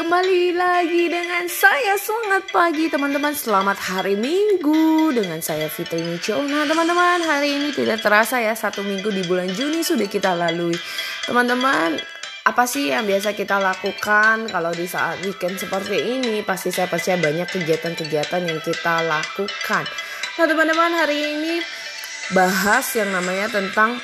Kembali lagi dengan saya. Selamat pagi teman-teman. Selamat hari Minggu Dengan saya Fitri Nah teman-teman hari ini tidak terasa ya Satu minggu di bulan Juni sudah kita lalui. Teman-teman apa sih yang biasa kita lakukan kalau di saat weekend seperti ini? Pasti saya percaya banyak kegiatan-kegiatan yang kita lakukan. Nah teman-teman hari ini bahas yang namanya tentang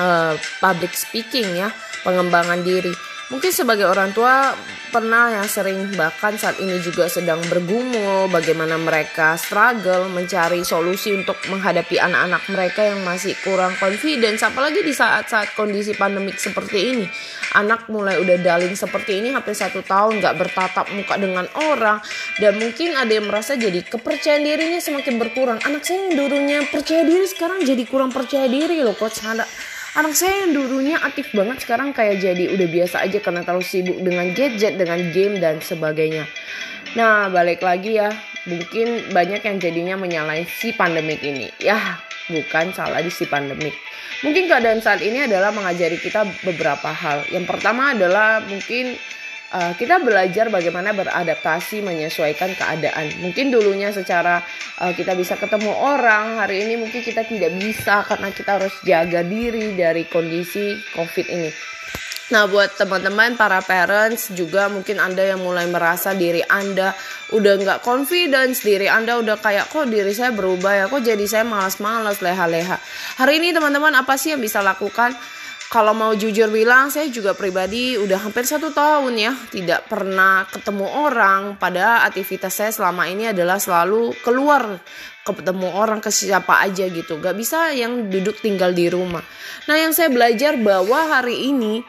uh, public speaking ya pengembangan diri Mungkin sebagai orang tua pernah yang sering bahkan saat ini juga sedang bergumul bagaimana mereka struggle mencari solusi untuk menghadapi anak-anak mereka yang masih kurang confidence. Apalagi di saat-saat kondisi pandemik seperti ini. Anak mulai udah daling seperti ini hampir satu tahun nggak bertatap muka dengan orang. Dan mungkin ada yang merasa jadi kepercayaan dirinya semakin berkurang. Anak saya yang dulunya percaya diri sekarang jadi kurang percaya diri loh coach anak saya yang dulunya aktif banget sekarang kayak jadi udah biasa aja karena terlalu sibuk dengan gadget, dengan game dan sebagainya. Nah, balik lagi ya, mungkin banyak yang jadinya menyalahi si pandemik ini. Ya, bukan salah di si pandemik. Mungkin keadaan saat ini adalah mengajari kita beberapa hal. Yang pertama adalah mungkin uh, kita belajar bagaimana beradaptasi menyesuaikan keadaan. Mungkin dulunya secara uh, kita bisa ketemu orang, hari ini mungkin kita tidak bisa karena kita harus jaga diri dari kondisi COVID ini. Nah, buat teman-teman para parents juga mungkin Anda yang mulai merasa diri Anda udah nggak confidence, diri Anda udah kayak kok diri saya berubah ya, kok jadi saya malas-malas, leha-leha. Hari ini teman-teman apa sih yang bisa lakukan? Kalau mau jujur bilang saya juga pribadi udah hampir satu tahun ya tidak pernah ketemu orang. Pada aktivitas saya selama ini adalah selalu keluar ketemu orang ke siapa aja gitu. Gak bisa yang duduk tinggal di rumah. Nah yang saya belajar bahwa hari ini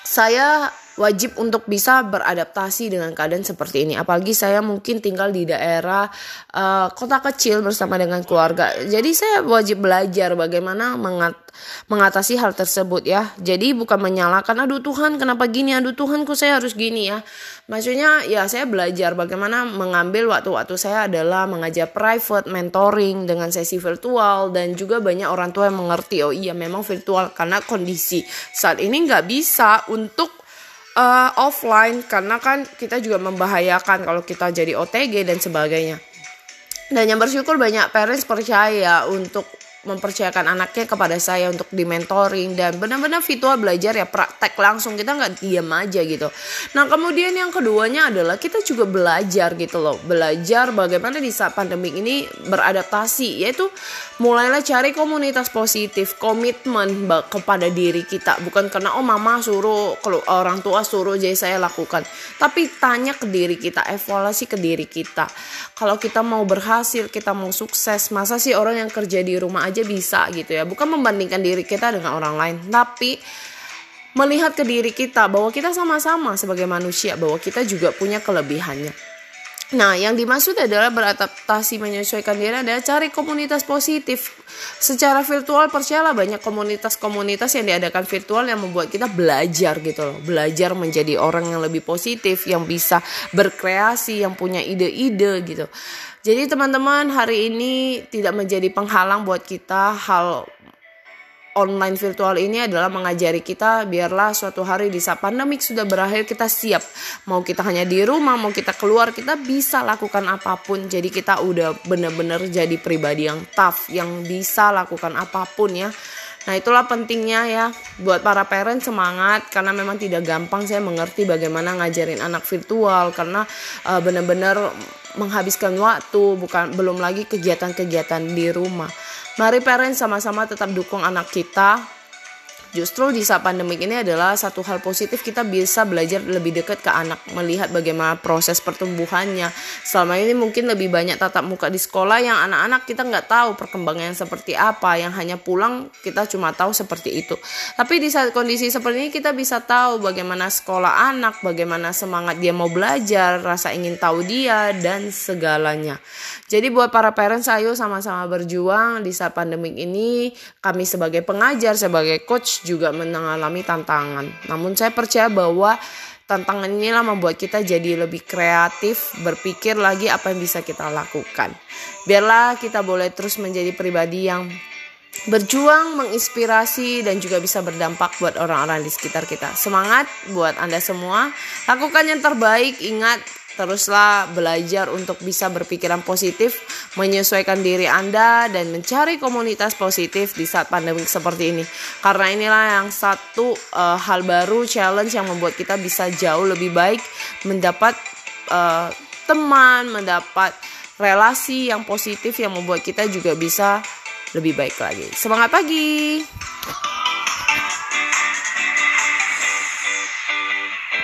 saya wajib untuk bisa beradaptasi dengan keadaan seperti ini. Apalagi saya mungkin tinggal di daerah uh, kota kecil bersama dengan keluarga. Jadi saya wajib belajar bagaimana mengat mengatasi hal tersebut ya. Jadi bukan menyalahkan aduh Tuhan kenapa gini, aduh Tuhan kok saya harus gini ya. Maksudnya ya saya belajar bagaimana mengambil waktu-waktu saya adalah mengajar private, mentoring dengan sesi virtual dan juga banyak orang tua yang mengerti oh iya memang virtual karena kondisi saat ini nggak bisa untuk uh, offline karena kan kita juga membahayakan kalau kita jadi OTG dan sebagainya. Dan yang bersyukur banyak parents percaya untuk mempercayakan anaknya kepada saya untuk di mentoring dan benar-benar virtual belajar ya praktek langsung. Kita nggak diam aja gitu. Nah kemudian yang keduanya adalah kita juga belajar gitu loh. Belajar bagaimana di saat pandemi ini beradaptasi yaitu mulailah cari komunitas positif komitmen kepada diri kita. Bukan karena oh mama suruh kalau orang tua suruh jadi saya lakukan. Tapi tanya ke diri kita evaluasi ke diri kita. Kalau kita mau berhasil kita mau sukses masa sih orang yang kerja di rumah aja aja bisa gitu ya. Bukan membandingkan diri kita dengan orang lain tapi melihat ke diri kita bahwa kita sama-sama sebagai manusia bahwa kita juga punya kelebihannya Nah, yang dimaksud adalah beradaptasi menyesuaikan diri adalah cari komunitas positif. Secara virtual percayalah banyak komunitas-komunitas yang diadakan virtual yang membuat kita belajar gitu loh. Belajar menjadi orang yang lebih positif, yang bisa berkreasi, yang punya ide-ide gitu. Jadi teman-teman hari ini tidak menjadi penghalang buat kita hal online virtual ini adalah mengajari kita biarlah suatu hari di saat pandemik sudah berakhir kita siap. Mau kita hanya di rumah mau kita keluar kita bisa lakukan apa pun. Jadi kita udah bener-bener jadi pribadi yang tough yang bisa lakukan apa pun ya Nah itulah pentingnya ya buat para parent semangat karena memang tidak gampang saya mengerti bagaimana ngajarin anak virtual karena uh, benar-benar menghabiskan waktu bukan belum lagi kegiatan-kegiatan di rumah. Mari parent sama-sama tetap dukung anak kita Justru di saat pandemik ini adalah satu hal positif kita bisa belajar lebih dekat ke anak, melihat bagaimana proses pertumbuhannya. Selama ini mungkin lebih banyak tatap muka di sekolah yang anak-anak kita nggak tahu perkembangannya seperti apa, yang hanya pulang kita cuma tahu seperti itu. Tapi di saat kondisi seperti ini kita bisa tahu bagaimana sekolah anak, bagaimana semangat dia mau belajar, rasa ingin tahu dia dan segalanya. Jadi buat para parents ayo sama-sama berjuang di saat pandemik ini. Kami sebagai pengajar, sebagai coach juga mengalami tantangan. Namun saya percaya bahwa tantangan inilah membuat kita jadi lebih kreatif, berpikir lagi apa yang bisa kita lakukan. Biarlah kita boleh terus menjadi pribadi yang berjuang, menginspirasi, dan juga bisa berdampak buat orang-orang di sekitar kita. Semangat buat Anda semua. Lakukan yang terbaik. Ingat, teruslah belajar untuk bisa berpikiran positif, menyesuaikan diri Anda, dan mencari komunitas positif di saat pandemi seperti ini. Karena inilah yang satu uh, hal baru, challenge yang membuat kita bisa jauh lebih baik, mendapat uh, teman, mendapat relasi yang positif yang membuat kita juga bisa lebih baik lagi. Semangat pagi!